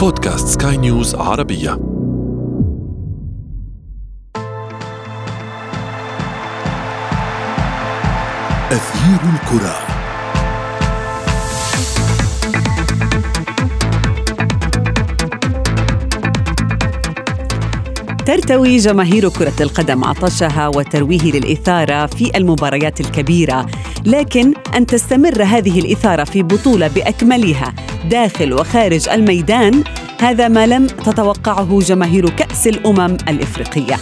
بودكاست سكاي نيوز عربية. أثير الكرة. ترتوي جماهير كرة القدم عطشها وترويه للإثارة في المباريات الكبيرة، لكن أن تستمر هذه الإثارة في بطولة بأكملها داخل وخارج الميدان هذا ما لم تتوقعه جماهير كأس الأمم الإفريقية.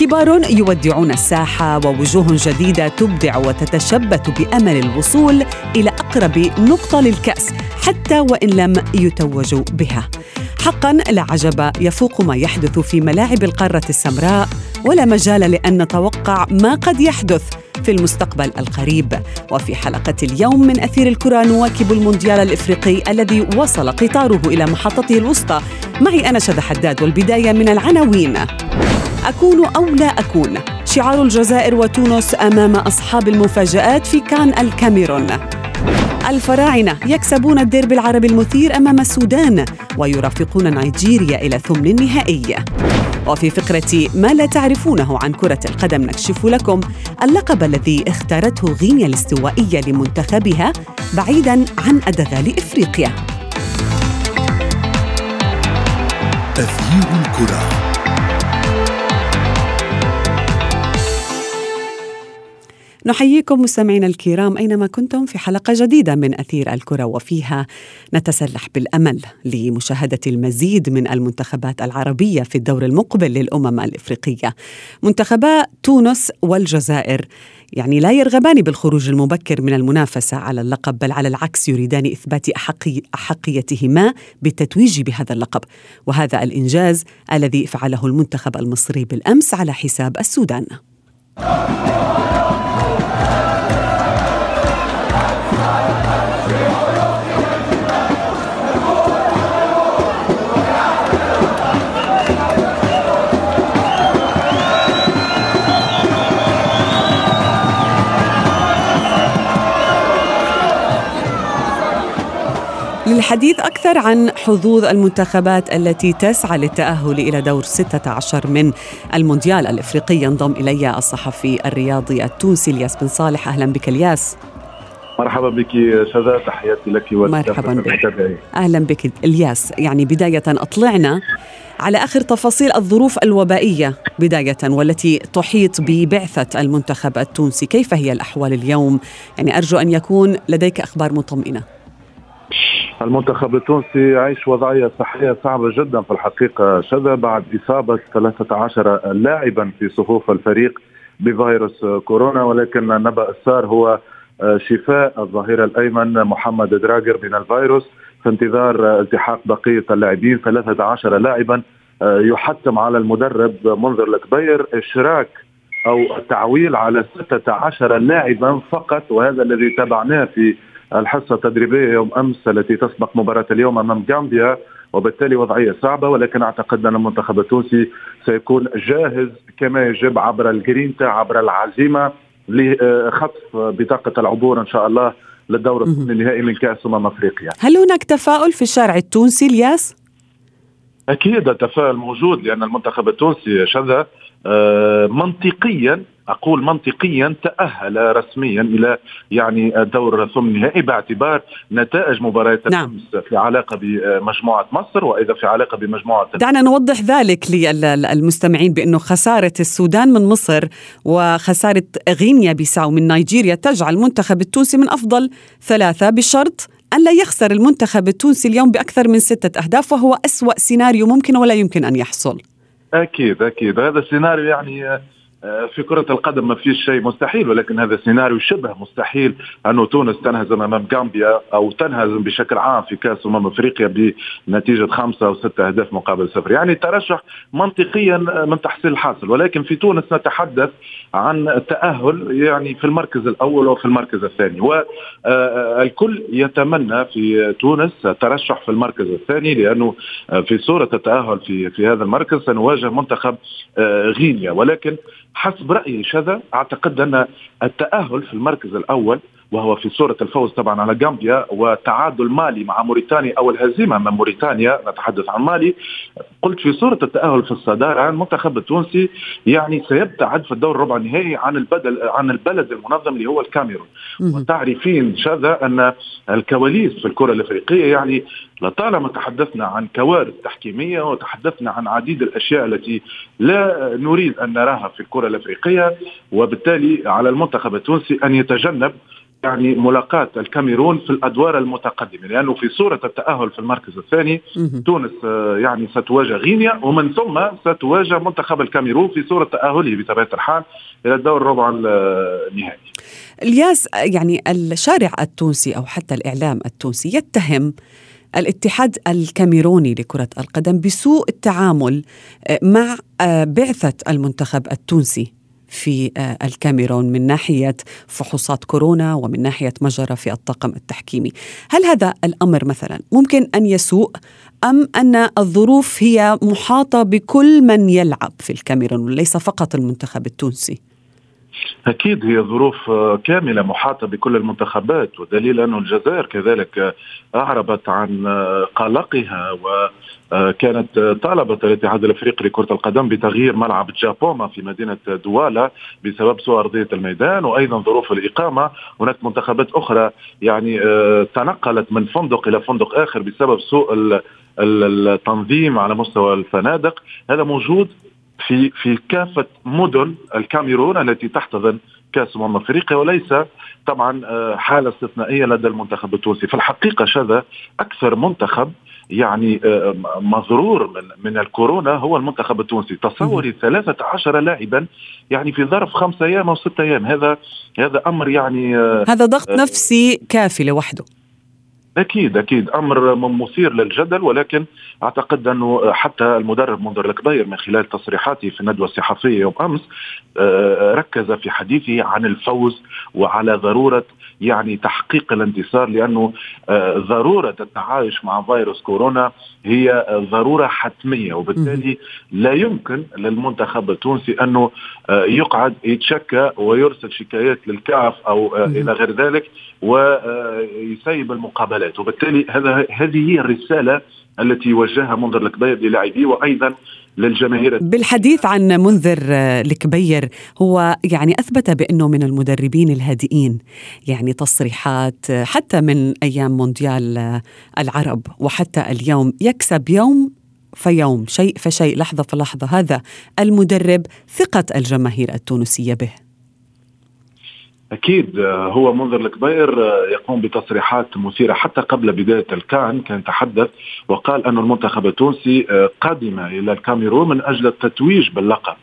كبار يودعون الساحة ووجوه جديدة تبدع وتتشبت بأمل الوصول إلى أقرب نقطة للكأس حتى وإن لم يتوجوا بها. حقا لا عجب يفوق ما يحدث في ملاعب القارة السمراء ولا مجال لأن نتوقع ما قد يحدث في المستقبل القريب. وفي حلقة اليوم من أثير الكرة نواكب المونديال الإفريقي الذي وصل قطاره إلى محطته الوسطى. معي أنا شذى حداد والبداية من العناوين. أكون أو لا أكون؟ شعار الجزائر وتونس أمام أصحاب المفاجآت في كان الكاميرون. الفراعنة يكسبون الديربي العربي المثير أمام السودان ويرافقون نيجيريا إلى ثمن النهائي. وفي فقرة ما لا تعرفونه عن كرة القدم نكشف لكم اللقب الذي اختارته غينيا الاستوائية لمنتخبها بعيدا عن أدغال إفريقيا. تغيير الكرة. نحييكم مستمعينا الكرام أينما كنتم في حلقة جديدة من أثير الكرة وفيها نتسلح بالأمل لمشاهدة المزيد من المنتخبات العربية في الدور المقبل للأمم الإفريقية. منتخبا تونس والجزائر يعني لا يرغبان بالخروج المبكر من المنافسة على اللقب بل على العكس يريدان إثبات أحقي أحقيتهما بالتتويج بهذا اللقب وهذا الإنجاز الذي فعله المنتخب المصري بالأمس على حساب السودان. Oh! للحديث أكثر عن حظوظ المنتخبات التي تسعى للتأهل إلى دور 16 من المونديال الإفريقي ينضم إلي الصحفي الرياضي التونسي الياس بن صالح. أهلا بك الياس. مرحبا بك شذا تحياتي لك مرحبا بك. أهلا بك الياس. يعني بداية أطلعنا على آخر تفاصيل الظروف الوبائية بداية والتي تحيط ببعثة المنتخب التونسي. كيف هي الأحوال اليوم؟ يعني أرجو أن يكون لديك أخبار مطمئنة. المنتخب التونسي يعيش وضعية صحية صعبة جدا في الحقيقة. شذا بعد إصابة 13 لاعبا في صفوف الفريق بفيروس كورونا ولكن نبأ السار هو آه، شفاء الظهير الأيمن محمد دراجر من الفيروس في انتظار التحاق بقية اللاعبين. 13 لاعبا آه، يحتم على المدرب منذر الكبير إشراك أو التعويل على 16 لاعبا فقط وهذا الذي تابعناه في الحصة التدريبية يوم أمس التي تسبق مباراة اليوم أمام غامبيا وبالتالي وضعية صعبة ولكن أعتقد أن المنتخب التونسي سيكون جاهز كما يجب عبر الجرينتا عبر العزيمة لخطف بطاقة العبور إن شاء الله للدور النهائي من كأس أمم أفريقيا. هل هناك تفاؤل في الشارع التونسي الياس؟ أكيد التفاؤل موجود لأن المنتخب التونسي شذا منطقيا أقول منطقيا تأهل رسميا إلى يعني دور ثم النهائي باعتبار نتائج مباريات نعم. في علاقة بمجموعة مصر وإذا في علاقة بمجموعة دعنا نوضح ذلك للمستمعين بانه خسارة السودان من مصر وخسارة غينيا بيساو من نيجيريا تجعل المنتخب التونسي من أفضل ثلاثة بشرط أن لا يخسر المنتخب التونسي اليوم بأكثر من ستة أهداف وهو أسوأ سيناريو ممكن ولا يمكن أن يحصل أكيد أكيد. هذا السيناريو يعني في كرة القدم ما فيش شيء مستحيل ولكن هذا سيناريو شبه مستحيل أنه تونس تنهزم أمام غامبيا أو تنهزم بشكل عام في كأس أمم أفريقيا بنتيجة خمسة أو ستة أهداف مقابل صفر. يعني ترشح منطقيا من تحصيل الحاصل ولكن في تونس نتحدث عن التأهل يعني في المركز الأول وفي المركز الثاني. والكل آه، يتمنى في تونس ترشح في المركز الثاني لأنه في صورة التأهل في في هذا المركز سنواجه منتخب آه، غينيا. ولكن حسب رأيي شذا أعتقد أن التأهل في المركز الأول وهو في صورة الفوز طبعا على غامبيا وتعادل مالي مع موريتانيا أو الهزيمة من موريتانيا. نتحدث عن مالي. قلت في صورة التأهل في الصدارة المنتخب التونسي يعني سيبتعد في الدور الربع النهائي عن البلد عن البلد المنظم اللي هو الكاميرون. وتعرفين شذا أن الكواليس في الكرة الأفريقية يعني لطالما تحدثنا عن كوارث تحكيمية وتحدثنا عن عديد الأشياء التي لا نريد أن نراها في الكرة الأفريقية وبالتالي على المنتخب التونسي أن يتجنب يعني ملاقاة الكاميرون في الأدوار المتقدمة لأنه في صورة التأهل في المركز الثاني تونس آه، يعني ستواجه غينيا ومن ثم ستواجه منتخب الكاميرون في صورة تأهله بطبيعة الحال إلى الدور الربع النهائي. الياس يعني الشارع التونسي أو حتى الإعلام التونسي يتهم الاتحاد الكاميروني لكرة القدم بسوء التعامل آه، مع آه، بعثة المنتخب التونسي. في آه، الكاميرون من ناحية فحوصات كورونا ومن ناحية مجرى في الطاقم التحكيمي. هل هذا الأمر مثلا ممكن أن يسوء أم أن الظروف هي محاطة بكل من يلعب في الكاميرون وليس فقط المنتخب التونسي؟ أكيد هي ظروف كاملة محاطة بكل المنتخبات ودليل انه الجزائر كذلك أعربت عن قلقها وكانت طالبت الاتحاد الافريقي لكرة القدم بتغيير ملعب جابوما في مدينة دوالا بسبب سوء أرضية الميدان وأيضا ظروف الإقامة. هناك منتخبات أخرى يعني تنقلت من فندق إلى فندق آخر بسبب سوء التنظيم على مستوى الفنادق. هذا موجود في في كافة مدن الكاميرون التي تحتضن كأس أمم أفريقيا وليس طبعا آه، حالة استثنائية لدى المنتخب التونسي، في الحقيقة شذا أكثر منتخب يعني آه، مضرور من من الكورونا هو المنتخب التونسي، تصوري 13 لاعبا يعني في ظرف خمسة أيام أو ستة أيام، هذا هذا أمر يعني آه، هذا ضغط نفسي كافي لوحده. أكيد أكيد. أمر مثير للجدل ولكن أعتقد أنه حتى المدرب منذر الكبير من خلال تصريحاته في الندوة الصحفية يوم أمس آه، ركز في حديثه عن الفوز وعلى ضرورة يعني تحقيق الانتصار لأنه آه، ضرورة التعايش مع فيروس كورونا هي ضرورة حتمية وبالتالي لا يمكن للمنتخب التونسي أنه آه، يقعد يتشكى ويرسل شكايات للكأف أو إلى غير ذلك ويسيب المقابلات. وبالتالي هذا هذه هي الرسالة التي وجهها منذر الكبير للاعبيه وأيضا للجماهير. بالحديث عن منذر الكبير هو يعني أثبت بأنه من المدربين الهادئين يعني تصريحات حتى من أيام مونديال العرب وحتى اليوم يكسب يوم فيوم شيء فشيء لحظة فلحظة هذا المدرب ثقة الجماهير التونسية به. أكيد آه، هو منذر الكبير آه، يقوم بتصريحات مثيرة حتى قبل بداية الكان كان تحدث وقال أن المنتخب التونسي آه، قدم إلى الكاميرون من أجل التتويج باللقب.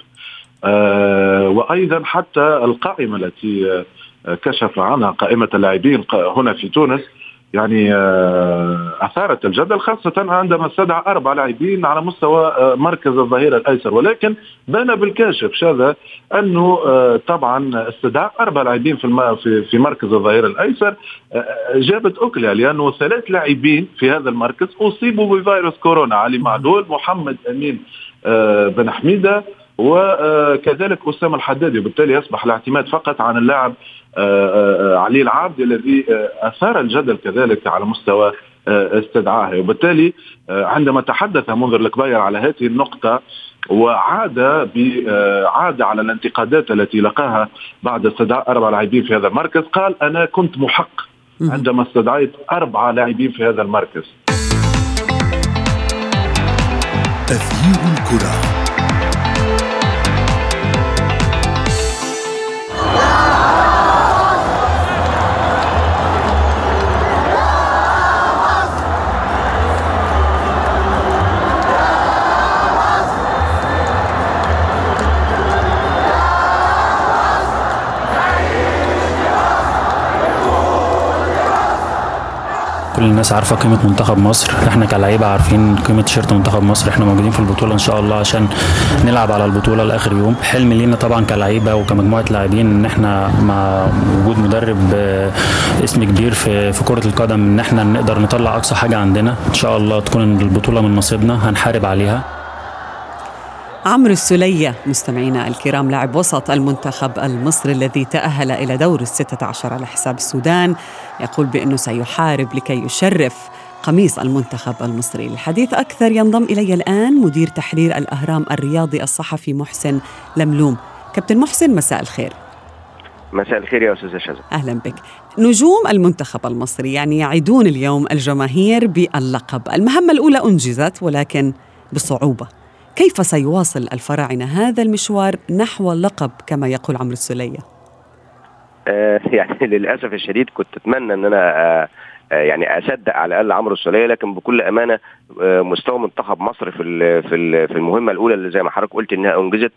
وأيضا حتى القائمة التي كشف عنها قائمة اللاعبين هنا في تونس يعني آه، أثارت الجدل خاصة عندما استدعى أربع لاعبين على مستوى آه، مركز الظهير الأيسر. ولكن بان بالكاشف شذا أنه آه، طبعا استدعاء أربع لاعبين في في مركز الظهير الأيسر جابت اكلها لأنه ثلاث لاعبين في هذا المركز أصيبوا بفيروس كورونا. علي معلول محمد أمين بن حميدة وكذلك أسامة الحدادي. وبالتالي يصبح الاعتماد فقط عن اللاعب علي العابد الذي أثار الجدل كذلك على مستوى استدعائه. وبالتالي عندما تحدث منذر الكبير على هذه النقطة وعاد عاد على الانتقادات التي لقاها بعد استدعاء أربع لاعبين في هذا المركز قال أنا كنت محق عندما استدعيت أربعة لاعبين في هذا المركز. تغيير الكرة. الناس عارفة قيمة منتخب مصر. إحنا كلاعيبة عارفين قيمة تيشيرت منتخب مصر. إحنا موجودين في البطولة إن شاء الله عشان نلعب على البطولة لآخر يوم. حلم لينا طبعا كلاعيبة وكمجموعة لاعبين إن إحنا مع وجود مدرب اسم كبير في في كرة القدم إن إحنا نقدر نطلع أقصى حاجة عندنا. إن شاء الله تكون البطولة من نصيبنا. هنحارب عليها. عمرو السلية مستمعينا الكرام لاعب وسط المنتخب المصري الذي تأهل إلى دور الستة عشر على حساب السودان. يقول بأنه سيحارب لكي يشرف قميص المنتخب المصري. للحديث أكثر ينضم إلي الآن مدير تحرير الأهرام الرياضي الصحفي محسن لملوم. كابتن محسن مساء الخير. مساء الخير يا أستاذة شذا. أهلا بك. نجوم المنتخب المصري يعني يعيدون اليوم الجماهير باللقب. المهمة الأولى أنجزت ولكن بصعوبة. كيف سيواصل الفراعنة هذا المشوار نحو اللقب كما يقول عمرو السلية؟ آه يعني للأسف الشديد كنت أتمنى أن أنا آه يعني اصدق على الأقل عمرو السولية لكن بكل أمانة مستوى منتخب مصر في في في المهمة الأولى اللي زي ما حضرتك قلت إنها أنجزت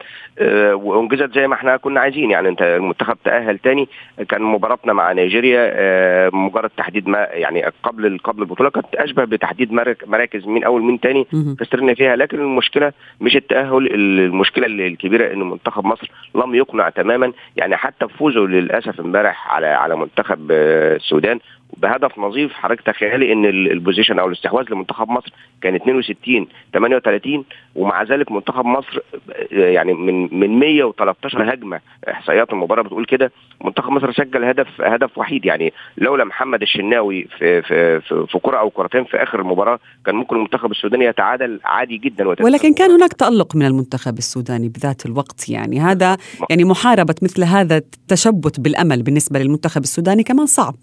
وأنجزت زي ما إحنا كنا عايزين. يعني أنت المنتخب تأهل تاني كان مباراتنا مع نيجيريا مجرد تحديد ما يعني قبل قبل البطولة كانت أشبه بتحديد مراكز مين أول مين تاني خسرنا فيها. لكن المشكلة مش التأهل المشكلة الكبيرة إن منتخب مصر لم يقنع تماما. يعني حتى فوزه للأسف امبارح على على منتخب السودان بهدف نظيف. حضرتك تخيلي إن البوزيشن أو الاستحواذ لمنتخب مصر كان 62 38 ومع ذلك منتخب مصر يعني من من 113 هجمة. إحصائيات المباراة بتقول كده. منتخب مصر سجل هدف هدف وحيد. يعني لولا محمد الشناوي في في في, في كرة أو كرتين في آخر المباراة كان ممكن المنتخب السوداني يتعادل عادي جدا ولكن كان هناك تألق من المنتخب السوداني بذات الوقت. يعني هذا يعني محاربة مثل هذا التشبت بالأمل بالنسبة للمنتخب السوداني كمان صعب.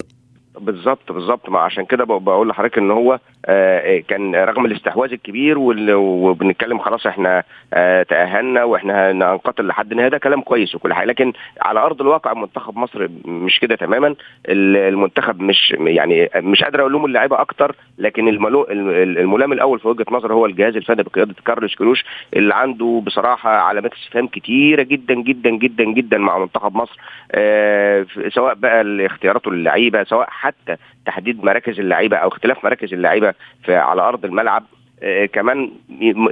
بالظبط بالظبط. ما عشان كده بقول لحضرتك إن هو آه كان رغم الاستحواذ الكبير وبنتكلم خلاص إحنا آه تأهلنا وإحنا هنقاتل لحد النهاية ده كلام كويس وكل حاجة. لكن على أرض الواقع منتخب مصر مش كده تماما. المنتخب مش يعني مش قادر الوم اللاعيبه أكتر. لكن الملام الأول في وجهة نظر هو الجهاز الفني بقيادة كارلوس كروش اللي عنده بصراحة علامات استفهام كتيرة جدا جدا جدا جدا مع منتخب مصر. آه سواء بقى اختياراته للعيبة سواء حتى تحديد مراكز اللعيبة أو اختلاف مراكز اللعيبة على أرض الملعب. آه كمان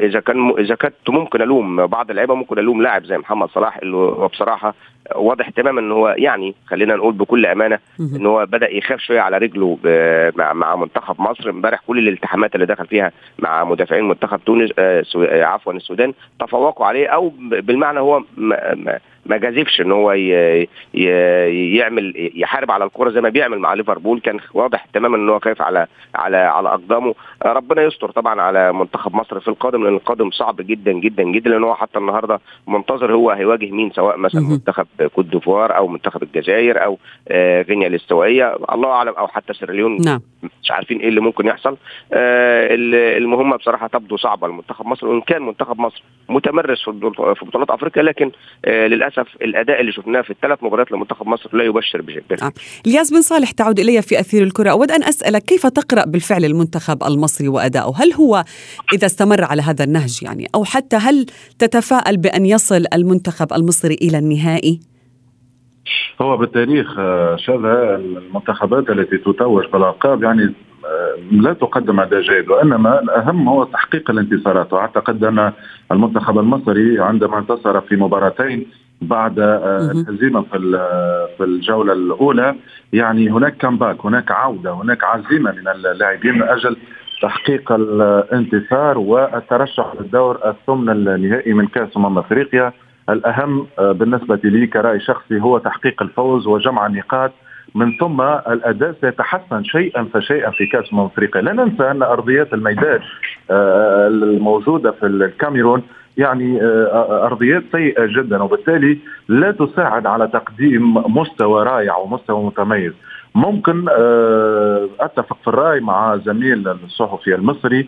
إذا كان إذا كنت ممكن ألوم بعض اللعيبة ممكن ألوم لاعب زي محمد صلاح اللي هو بصراحة واضح تماما إن هو يعني خلينا نقول بكل أمانة إن هو بدأ يخاف شوية على رجله مع مع منتخب مصر. امبارح كل الالتحامات اللي دخل فيها مع مدافعين منتخب تونس آه عفوا السودان تفوقوا عليه أو بالمعنى هو ما, جازفش إن هو. يعمل يحارب على الكوره زي ما بيعمل مع ليفربول. كان واضح تماما إن هو خايف على على على أقدامه. ربنا يستر طبعا على منتخب مصر في القادم لأن القادم صعب جدا جدا جدا لأن هو حتى النهارده منتظر هو هيواجه مين سواء مثلا منتخب كوت ديفوار أو منتخب الجزائر أو آه غينيا الاستوائية. الله أعلم أو حتى سيراليون نعم. مش عارفين إيه اللي ممكن يحصل. آه المهمة بصراحة تبدو صعبة. لمنتخب مصر وإن كان منتخب مصر متمرس في بطولات أفريقيا لكن آه للأسف الأداء اللي شفناه في الثلاث مباريات لمنتخب مصر لا يبشر بشكل آه. إلياس بن صالح تعود إلي في أثير الكرة. أود أن أسألك كيف تقرأ بالفعل المنتخب المصري وأداؤه؟ هل هو إذا استمر على هذا النهج يعني أو حتى هل تتفائل بأن يصل المنتخب المصري إلى النهائي؟ هو بالتاريخ شذا المنتخبات التي تتوج بالالقاب يعني لا تقدم اداء جيد وإنما الأهم هو تحقيق الانتصارات. واعتقد ان المنتخب المصري عندما انتصر في مباراتين بعد الهزيمة في في الجولة الأولى. يعني هناك كامباك هناك عودة هناك عزيمة من اللاعبين من أجل تحقيق الانتصار والترشح للدور الثمن النهائي من كأس أمم أفريقيا. الأهم بالنسبة لي كرأي شخصي هو تحقيق الفوز وجمع النقاط من ثم الأداء سيتحسن شيئا فشيئا في كأس امم أفريقيا، لا ننسى أن أرضيات الميدان الموجودة في الكاميرون يعني أرضيات سيئة جدا وبالتالي لا تساعد على تقديم مستوى رائع ومستوى متميز. ممكن أتفق في الرأي مع زميل الصحفي المصري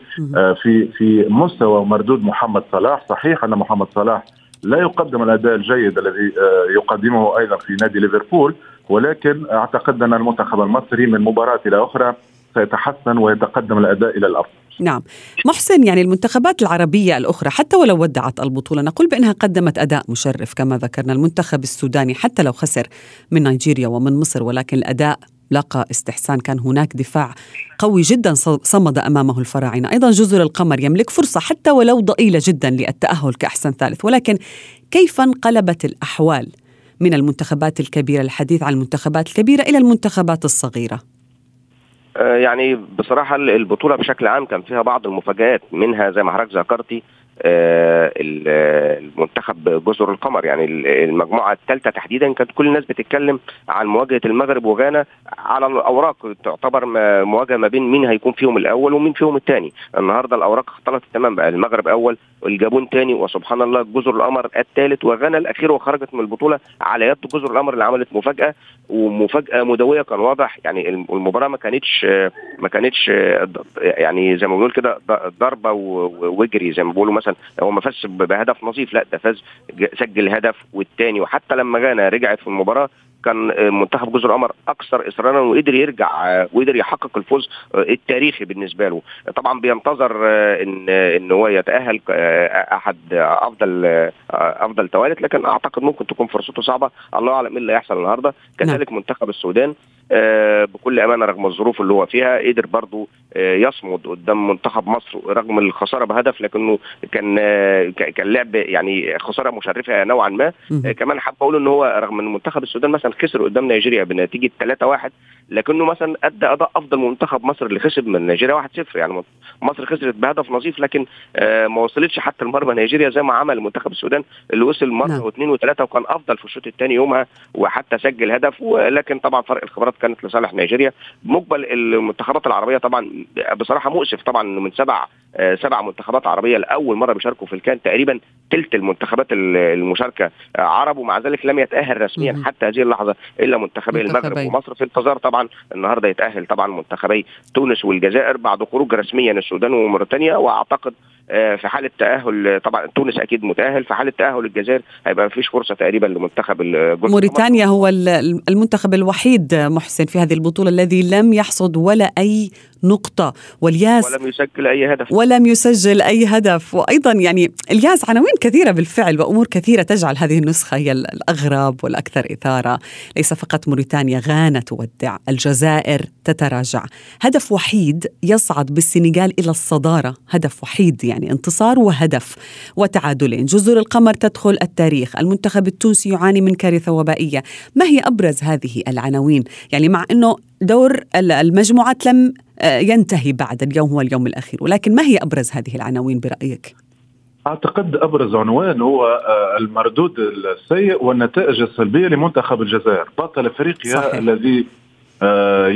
في في مستوى ومردود محمد صلاح، صحيح أن محمد صلاح لا يقدم الأداء الجيد الذي يقدمه أيضا في نادي ليفربول ولكن أعتقد أن المنتخب المصري من مباراة إلى أخرى سيتحسن ويتقدم الأداء إلى الافضل. نعم محسن يعني المنتخبات العربية الأخرى حتى ولو ودعت البطولة نقول بأنها قدمت أداء مشرف كما ذكرنا المنتخب السوداني حتى لو خسر من نيجيريا ومن مصر ولكن الأداء لاقى استحسان. كان هناك دفاع قوي جدا صمد أمامه الفراعنة، أيضا جزر القمر يملك فرصة حتى ولو ضئيلة جدا للتأهل كأحسن ثالث، ولكن كيف انقلبت الأحوال من المنتخبات الكبيرة الحديث عن المنتخبات الكبيرة إلى المنتخبات الصغيرة؟ يعني بصراحة البطولة بشكل عام كان فيها بعض المفاجآت منها زي ما حضرتك ذكرتي المنتخب جزر القمر. يعني المجموعة الثالثة تحديدا كانت كل الناس بتتكلم عن مواجهة المغرب وغانا على الأوراق. تعتبر مواجهة ما بين مين هيكون فيهم الأول ومين فيهم الثاني. النهارده الأوراق اختلطت تماما. بقى المغرب أول والجابون ثاني وسبحان الله جزر القمر الثالث وغانا الأخير وخرجت من البطولة على يد جزر القمر اللي عملت مفاجأة ومفاجأة مدوية كان واضح. يعني المباراة ما كانتش ما كانتش يعني زي ما بنقول كده ضربة وجري زي ما بيقولوا مثلا. هو ما فازش بهدف نظيف لا ده فاز سجل هدف والثاني وحتى لما غانا رجعت في المباراة كان منتخب جزر القمر أكثر إصرارا وقدر يرجع وقدر يحقق الفوز التاريخي بالنسبة له. طبعا بينتظر إن ان هو يتأهل أحد أفضل أفضل توالت لكن أعتقد ممكن تكون فرصته صعبة. الله أعلم إيه اللي هيحصل النهارده. كذلك منتخب السودان بكل أمانة رغم الظروف اللي هو فيها قدر برضه يصمد قدام منتخب مصر رغم الخسارة بهدف لكنه كان كان لعب يعني خسارة مشرفة نوعا ما. كمان حابب أقول إن هو رغم إن منتخب السودان مثلا خسر قدام نيجيريا بنتيجة 3-1 لكنه مثلا أدى أداء أفضل من منتخب مصر اللي خسر من نيجيريا 1-0 يعني مصر خسرت بهدف نظيف لكن ما وصلتش حتى لمرمى نيجيريا زي ما عمل منتخب السودان اللي وصل مره واثنين وثلاثة وكان أفضل في الشوط الثاني يومها وحتى سجل هدف. ولكن طبعا فرق الخبرات كانت لصالح نيجيريا. مقبل المنتخبات العربية طبعا بصراحة مؤسف طبعا من سبع سبع منتخبات عربية لأول مرة بيشاركوا في الكان تقريبا ثلث المنتخبات المشاركة عرب ومع ذلك لم يتأهل رسميا مم. حتى هذه اللحظة إلا منتخبي المغرب ومصر في انتظار طبعا النهارده يتأهل طبعا منتخبي تونس والجزائر بعد خروج رسميا السودان وموريتانيا وأعتقد في حالة تأهل طبعا تونس أكيد متأهل في حالة تأهل الجزائر هيبقى ما فيش فرصة تقريبا لمنتخب موريتانيا هو المنتخب الوحيد محسن في هذه البطولة الذي لم يحصد ولا أي نقطة. والياس ولم يسجل أي هدف. ولم يسجل أي هدف. وأيضا يعني الياس عناوين كثيرة بالفعل وأمور كثيرة تجعل هذه النسخة هي الأغرب والأكثر إثارة. ليس فقط موريتانيا غانا تودع الجزائر تتراجع. هدف وحيد يصعد بالسنغال إلى الصدارة. هدف وحيد يعني. انتصار وهدف وتعادلين. جزر القمر تدخل التاريخ. المنتخب التونسي يعاني من كارثة وبائية. ما هي أبرز هذه العناوين؟ يعني مع أنه دور المجموعات لم ينتهي بعد اليوم هو اليوم الأخير. ولكن ما هي أبرز هذه العناوين برأيك؟ أعتقد أبرز عنوان هو المردود السيء والنتائج السلبية لمنتخب الجزائر. بطل إفريقيا صحيح. الذي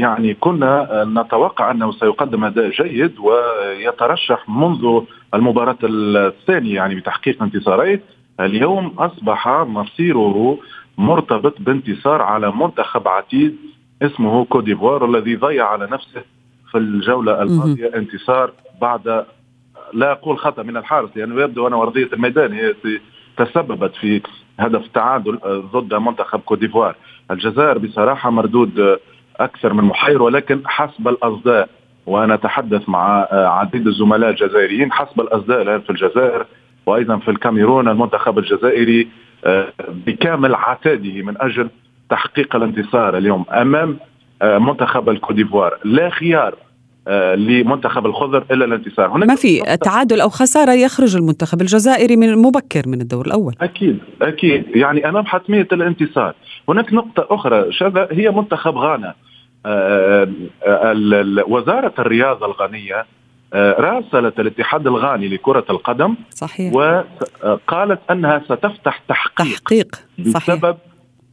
يعني كنا نتوقع أنه سيقدم أداء جيد ويترشح منذ المباراة الثانية يعني بتحقيق انتصارين اليوم أصبح مصيره مرتبط بانتصار على منتخب عتيد اسمه كوديفوار الذي ضيع على نفسه في الجولة الماضية انتصار بعد لا أقول خطأ من الحارس لأنه يبدو أن أرضية الميدان هي تسببت في هدف تعادل ضد منتخب كوديفوار الجزائر بصراحة مردود أكثر من محير ولكن حسب الأصداء وأنا أتحدث مع عديد الزملاء الجزائريين حسب الأصداء الآن في الجزائر وأيضا في الكاميرون المنتخب الجزائري بكامل عتاده من أجل تحقيق الانتصار اليوم أمام منتخب الكوديفوار لا خيار لمنتخب الخضر إلا الانتصار. هناك ما في تعادل أو خسارة يخرج المنتخب الجزائري من مبكر من الدور الأول. أكيد أكيد. يعني أمام حتمية الانتصار. هناك نقطة أخرى شذا هي منتخب غانا. وزارة الرياضة الغانيه راسلت الاتحاد الغاني لكرة القدم صحيح وقالت أنها ستفتح تحقيق, تحقيق. صحيح. بسبب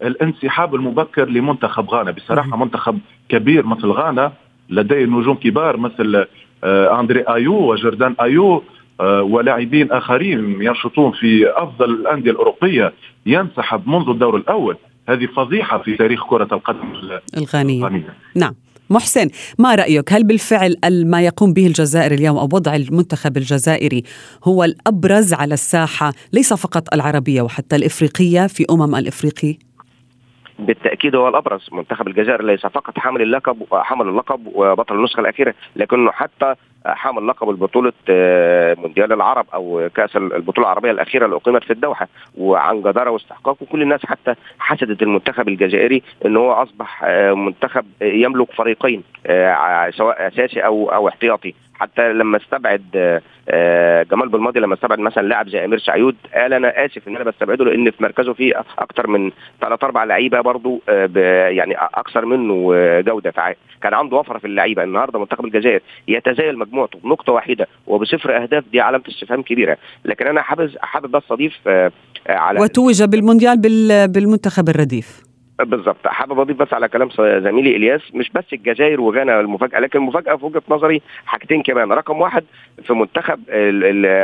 الانسحاب المبكر لمنتخب غانا بصراحة منتخب كبير مثل غانا لديه نجوم كبار مثل أندري آيو وجردان آيو ولاعبين آخرين ينشطون في أفضل الأندية الأوروبية ينسحب منذ الدور الأول هذه فضيحة في تاريخ كرة القدم الغانيه, الغانية. نعم. محسن ما رأيك؟ هل بالفعل ما يقوم به الجزائر اليوم أو وضع المنتخب الجزائري هو الأبرز على الساحة ليس فقط العربية وحتى الإفريقية في أمم الإفريقي؟ بالتأكيد هو الأبرز. منتخب الجزائر ليس فقط حامل اللقب حامل اللقب وبطل النسخة الأخيرة لكنه حتى حامل لقب البطولة مونديال العرب أو كأس البطولة العربية الأخيرة اللي أقيمت في الدوحة. وعن جدارة واستحقاق وكل الناس حتى حسدت المنتخب الجزائري إن هو أصبح منتخب يملك فريقين سواء أساسي أو أو احتياطي. حتى لما استبعد جمال بالماضي لما استبعد مثلا لاعب زي أمير سعيود قال أنا آسف إن أنا بستبعده لأن في مركزه فيه أكتر من ثلاث أربع لعيبة برضه يعني أكثر منه جودة. كان عنده وفرة في اللعيبة. النهارده منتخب الجزائر يتزايل مجموعته بنقطة واحدة وبصفر أهداف دي علامة استفهام كبيرة. لكن أنا حابب حابب بس أضيف على وتوج بالمونديال بالمنتخب الرديف. بالظبط. حابب أضيف بس على كلام زميلي إلياس مش بس الجزائر وغانا المفاجأة لكن المفاجاه في وجهة نظري حاجتين كمان. رقم واحد في منتخب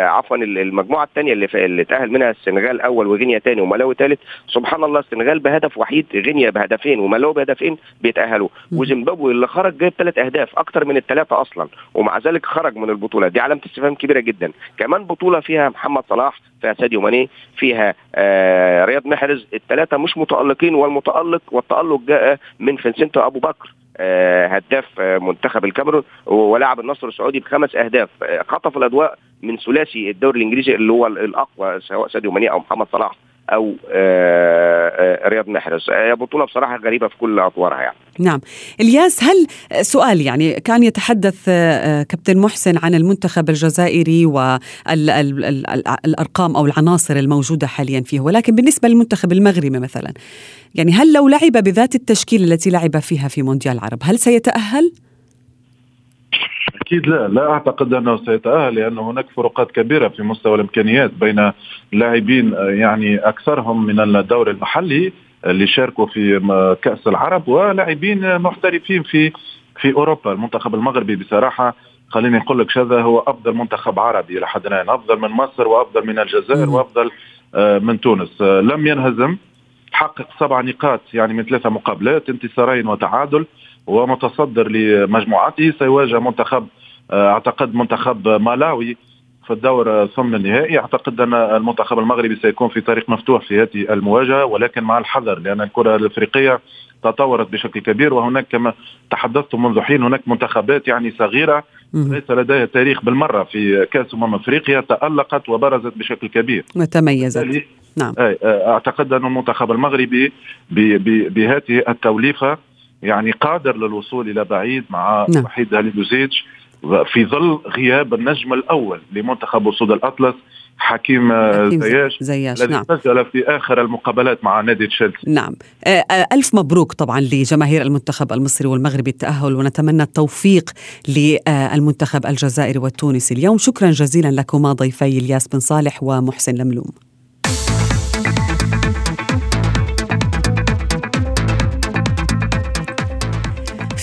عفوا المجموعة الثانية اللي اللي تأهل منها السنغال أول وغينيا ثاني وملاوي ثالث سبحان الله السنغال بهدف وحيد غينيا بهدفين وملاوي بهدفين بيتأهلوا. وزيمبابوي اللي خرج جايب ثلاث أهداف أكثر من الثلاثه أصلا ومع ذلك خرج من البطولة. دي علامة استفهام كبيرة جدا. كمان بطولة فيها محمد صلاح فيها ساديو ماني فيها آه رياض محرز الثلاثه مش متألقين والمتألق والتألق جاء من فينسنتو أبو بكر آه هداف آه منتخب الكاميرون ولاعب النصر السعودي بخمس أهداف. خطف الاضواء من ثلاثي الدوري الإنجليزي اللي هو الأقوى سواء ساديو ماني أو محمد صلاح. أو رياض محرز. هي بطولة بصراحة غريبة في كل أطوارها يعني. نعم. إلياس هل سؤال يعني كان يتحدث كابتن محسن عن المنتخب الجزائري والارقام أو العناصر الموجودة حاليا فيه؟ ولكن بالنسبة للمنتخب المغربي مثلا يعني هل لو لعب بذات التشكيله التي لعب فيها في مونديال العرب هل سيتأهل؟ أكيد لا. لا أعتقد أنه سيتأهل لأن هناك فروقات كبيرة في مستوى الإمكانيات بين لاعبين يعني أكثرهم من الدور المحلي اللي شاركوا في كأس العرب ولاعبين محترفين في في أوروبا. المنتخب المغربي بصراحة خليني أقول لك هذا هو أفضل منتخب عربي إلى حد الآن. أفضل من مصر وأفضل من الجزائر وأفضل من تونس. لم ينهزم. حقق سبع نقاط يعني من ثلاثة مقابلات انتصارين وتعادل. ومتصدر لمجموعته سيواجه منتخب أعتقد منتخب مالاوي في الدور ثمن النهائي. أعتقد أن المنتخب المغربي سيكون في طريق مفتوح في هذه المواجهة ولكن مع الحذر لأن الكرة الإفريقية تطورت بشكل كبير وهناك كما تحدثت منذ حين هناك منتخبات يعني صغيرة ليس لديها تاريخ بالمرة في كأس أمم أفريقيا تألقت وبرزت بشكل كبير. وتميزت. نعم. أعتقد أن المنتخب المغربي بهذه التوليفة يعني قادر للوصول إلى بعيد مع نعم. وحيد هاليدوزيتش في ظل غياب النجم الأول لمنتخب اسود الأطلس حكيم, حكيم زياش, زياش الذي نعم. سجل في آخر المقابلات مع نادي تشيلسي نعم ألف مبروك طبعا لجماهير المنتخب المصري والمغربي التأهل ونتمنى التوفيق للمنتخب الجزائري والتونسي اليوم شكرا جزيلا لكما ضيفي الياس بن صالح ومحسن لملوم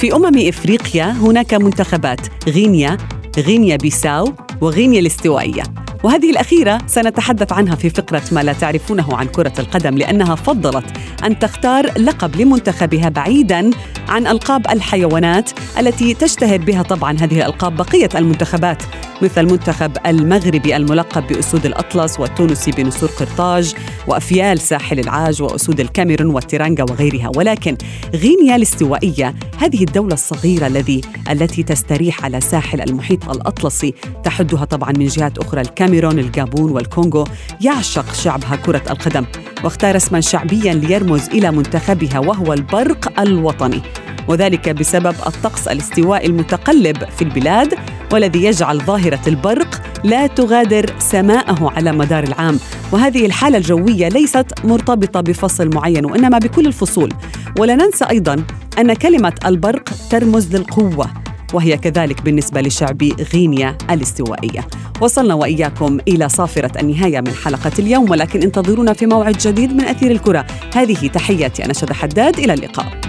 في أمم إفريقيا هناك منتخبات غينيا غينيا بيساو وغينيا الاستوائية. وهذه الأخيرة سنتحدث عنها في فقرة ما لا تعرفونه عن كرة القدم لأنها فضلت أن تختار لقب لمنتخبها بعيدا عن ألقاب الحيوانات التي تشتهر بها طبعا هذه الألقاب بقية المنتخبات. مثل المنتخب المغربي الملقب بأسود الأطلس والتونسي بنسور قرطاج وأفيال ساحل العاج وأسود الكاميرون والتيرانجا وغيرها. ولكن غينيا الاستوائية هذه الدولة الصغيرة الذي التي تستريح على ساحل المحيط الأطلسي تحدها طبعا من جهات أخرى الكاميرون الجابون والكونغو يعشق شعبها كرة القدم. واختار اسما شعبيا ليرمز إلى منتخبها وهو البرق الوطني. وذلك بسبب الطقس الاستوائي المتقلب في البلاد والذي يجعل ظاهرة البرق لا تغادر سماءه على مدار العام. وهذه الحالة الجوية ليست مرتبطة بفصل معين وإنما بكل الفصول. ولا ننسى أيضا أن كلمة البرق ترمز للقوة وهي كذلك بالنسبة لشعب غينيا الاستوائية. وصلنا وإياكم إلى صافرة النهاية من حلقة اليوم ولكن انتظرونا في موعد جديد من أثير الكرة. هذه تحياتي أنا شد حداد إلى اللقاء.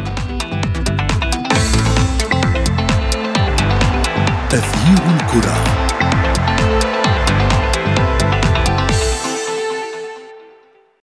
تغيير الكرة.